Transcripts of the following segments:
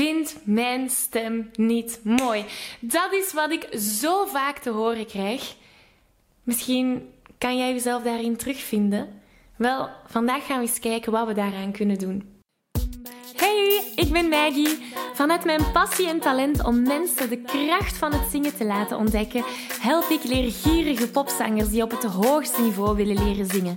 vind mijn stem niet mooi. Dat is wat ik zo vaak te horen krijg. Misschien kan jij jezelf daarin terugvinden. Wel, vandaag gaan we eens kijken wat we daaraan kunnen doen. Hey, ik ben Maggie. Vanuit mijn passie en talent om mensen de kracht van het zingen te laten ontdekken, help ik leergierige popzangers die op het hoogste niveau willen leren zingen.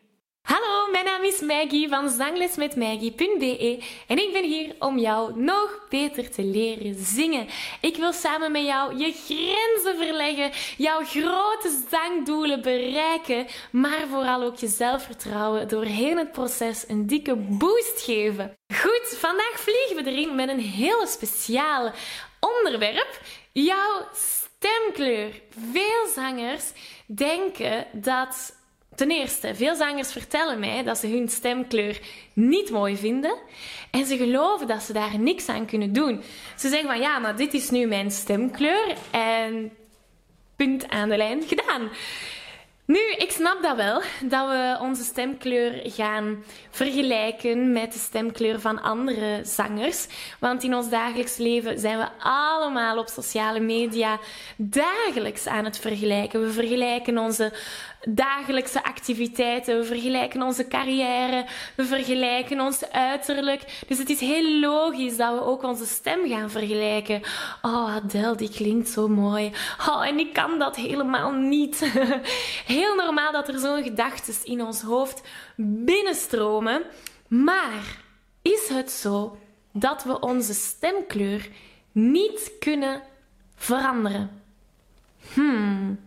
Mijn naam is Maggie van zanglesmetmaggie.be en ik ben hier om jou nog beter te leren zingen. Ik wil samen met jou je grenzen verleggen, jouw grote zangdoelen bereiken, maar vooral ook je zelfvertrouwen doorheen het proces een dikke boost geven. Goed, vandaag vliegen we erin met een hele speciaal onderwerp: jouw stemkleur. Veel zangers denken dat Ten eerste, veel zangers vertellen mij dat ze hun stemkleur niet mooi vinden en ze geloven dat ze daar niks aan kunnen doen. Ze zeggen van ja, maar dit is nu mijn stemkleur en punt aan de lijn gedaan. Nu, ik snap dat wel, dat we onze stemkleur gaan vergelijken met de stemkleur van andere zangers. Want in ons dagelijks leven zijn we allemaal op sociale media dagelijks aan het vergelijken. We vergelijken onze dagelijkse activiteiten, we vergelijken onze carrière, we vergelijken ons uiterlijk. Dus het is heel logisch dat we ook onze stem gaan vergelijken. Oh, Adele, die klinkt zo mooi. Oh, en ik kan dat helemaal niet. Heel normaal dat er zo'n gedachten in ons hoofd binnenstromen. Maar is het zo dat we onze stemkleur niet kunnen veranderen? Hmm.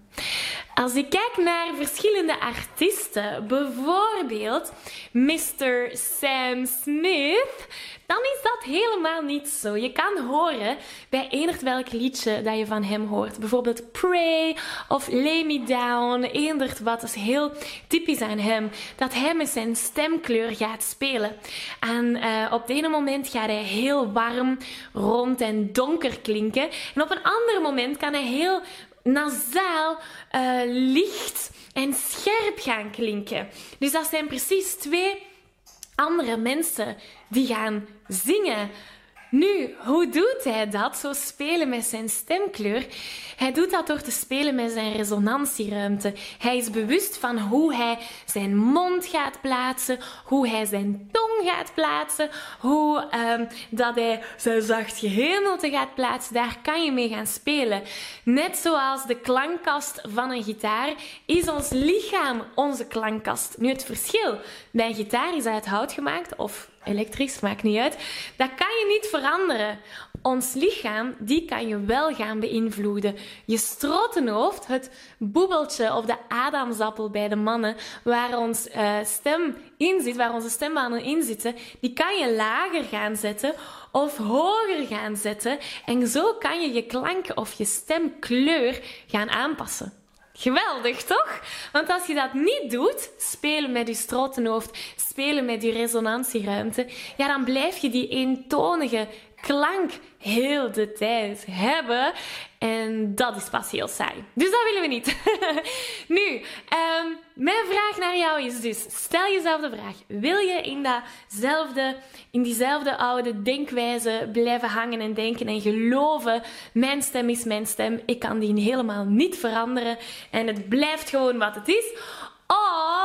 Als ik kijk naar verschillende artiesten, bijvoorbeeld Mr. Sam Smith, dan is dat helemaal niet zo. Je kan horen bij eender welk liedje dat je van hem hoort. Bijvoorbeeld Pray of Lay Me Down, eender wat is heel typisch aan hem. Dat hij met zijn stemkleur gaat spelen. En uh, op het ene moment gaat hij heel warm, rond en donker klinken. En op een ander moment kan hij heel nasaal, uh, licht en scherp gaan klinken. Dus dat zijn precies twee andere mensen die gaan zingen. Nu, hoe doet hij dat? Zo spelen met zijn stemkleur. Hij doet dat door te spelen met zijn resonantieruimte. Hij is bewust van hoe hij zijn mond gaat plaatsen, hoe hij zijn tong gaat plaatsen, hoe um, dat hij zijn zacht gehemelte gaat plaatsen. Daar kan je mee gaan spelen. Net zoals de klankkast van een gitaar is ons lichaam onze klankkast. Nu het verschil bij een gitaar is uit hout gemaakt of elektrisch, maakt niet uit. Dat kan je niet veranderen. Ons lichaam, die kan je wel gaan beïnvloeden. Je strotenhoofd, het boebeltje of de adamsappel bij de mannen, waar ons uh, stem in zit, waar onze stembanen in zitten, die kan je lager gaan zetten of hoger gaan zetten. En zo kan je je klank of je stemkleur gaan aanpassen. Geweldig, toch? Want als je dat niet doet, spelen met je strotenhoofd, spelen met je resonantieruimte, ja, dan blijf je die eentonige klank heel de tijd hebben. En dat is pas heel saai. Dus dat willen we niet. nu, um, mijn vraag naar jou is dus: stel jezelf de vraag: wil je in, datzelfde, in diezelfde oude denkwijze blijven hangen en denken en geloven? Mijn stem is mijn stem, ik kan die helemaal niet veranderen en het blijft gewoon wat het is? Of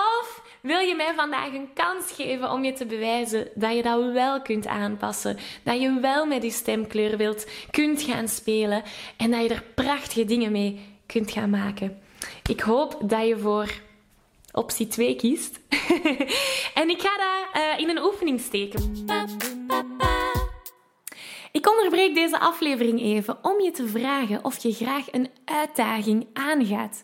wil je mij vandaag een kans geven om je te bewijzen dat je dat wel kunt aanpassen. Dat je wel met die stemkleur wilt, kunt gaan spelen en dat je er prachtige dingen mee kunt gaan maken. Ik hoop dat je voor optie 2 kiest. en ik ga dat uh, in een oefening steken. Ik onderbreek deze aflevering even om je te vragen of je graag een uitdaging aangaat.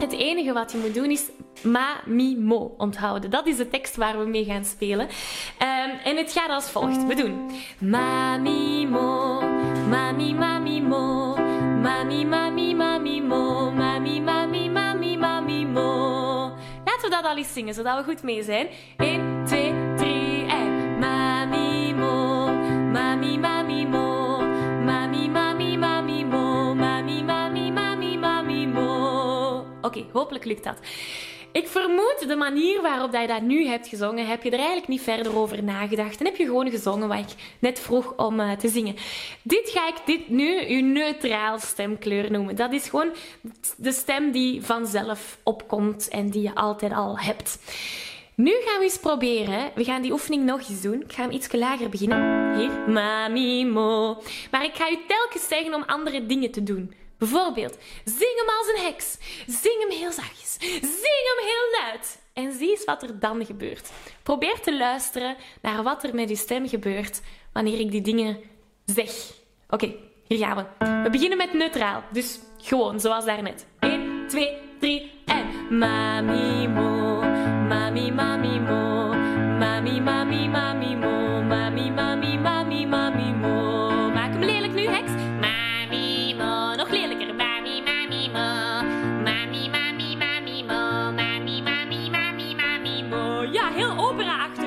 Het enige wat je moet doen is ma, mi, mo onthouden. Dat is de tekst waar we mee gaan spelen. Um, en het gaat als volgt. We doen ma, mi, mo, ma, mi, ma, mi, mo, ma, mi, ma, mi, ma, mi, mo, ma, mi, ma, mi, mo. Laten we dat al eens zingen, zodat we goed mee zijn. 1, 2, 3 en ma, mi, mo, ma, Oké, hopelijk lukt dat. Ik vermoed de manier waarop je dat nu hebt gezongen, heb je er eigenlijk niet verder over nagedacht. En heb je gewoon gezongen wat ik net vroeg om uh, te zingen. Dit ga ik dit nu uw neutraal stemkleur noemen. Dat is gewoon de stem die vanzelf opkomt en die je altijd al hebt. Nu gaan we eens proberen. We gaan die oefening nog eens doen. Ik ga hem iets lager beginnen. Hier. Mami mo. Maar ik ga u telkens zeggen om andere dingen te doen. Bijvoorbeeld, zing hem als een heks. Zing hem heel zachtjes. Zing hem heel luid. En zie eens wat er dan gebeurt. Probeer te luisteren naar wat er met je stem gebeurt wanneer ik die dingen zeg. Oké, hier gaan we. We beginnen met neutraal. Dus gewoon, zoals daarnet. 1, 2, 3 en... Mami mo, mami mami mo, mami mami mami mo, mami mami mami ja, heel operaachtig.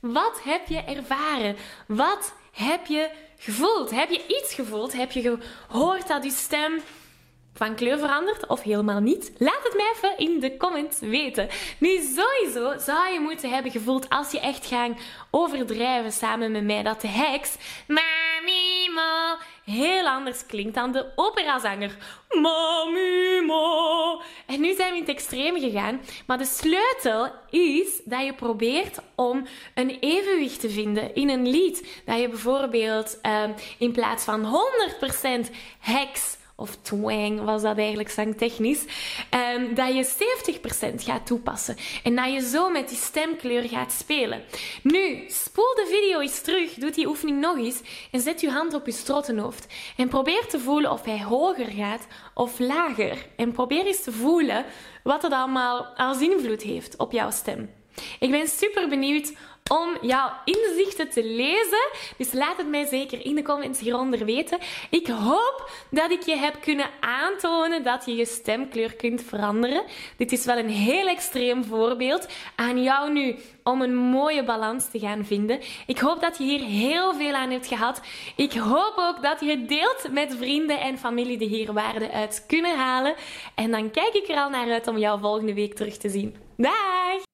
Wat heb je ervaren? Wat heb je gevoeld? Heb je iets gevoeld? Heb je gehoord dat je stem van kleur verandert of helemaal niet? Laat het mij even in de comments weten. Nu, sowieso zou je moeten hebben gevoeld als je echt gaat overdrijven samen met mij dat de heks Mo heel anders klinkt dan de operazanger Mami Mo. En nu zijn we in het extreem gegaan, maar de sleutel is dat je probeert om een evenwicht te vinden in een lied. Dat je bijvoorbeeld uh, in plaats van 100% heks of twang was dat eigenlijk zangtechnisch, um, dat je 70% gaat toepassen. En dat je zo met die stemkleur gaat spelen. Nu, spoel de video eens terug, doe die oefening nog eens en zet je hand op je strottenhoofd. En probeer te voelen of hij hoger gaat of lager. En probeer eens te voelen wat het allemaal als invloed heeft op jouw stem. Ik ben super benieuwd om jouw inzichten te lezen. Dus laat het mij zeker in de comments hieronder weten. Ik hoop dat ik je heb kunnen aantonen dat je je stemkleur kunt veranderen. Dit is wel een heel extreem voorbeeld aan jou nu om een mooie balans te gaan vinden. Ik hoop dat je hier heel veel aan hebt gehad. Ik hoop ook dat je het deelt met vrienden en familie die hier waarde uit kunnen halen. En dan kijk ik er al naar uit om jou volgende week terug te zien. Dag!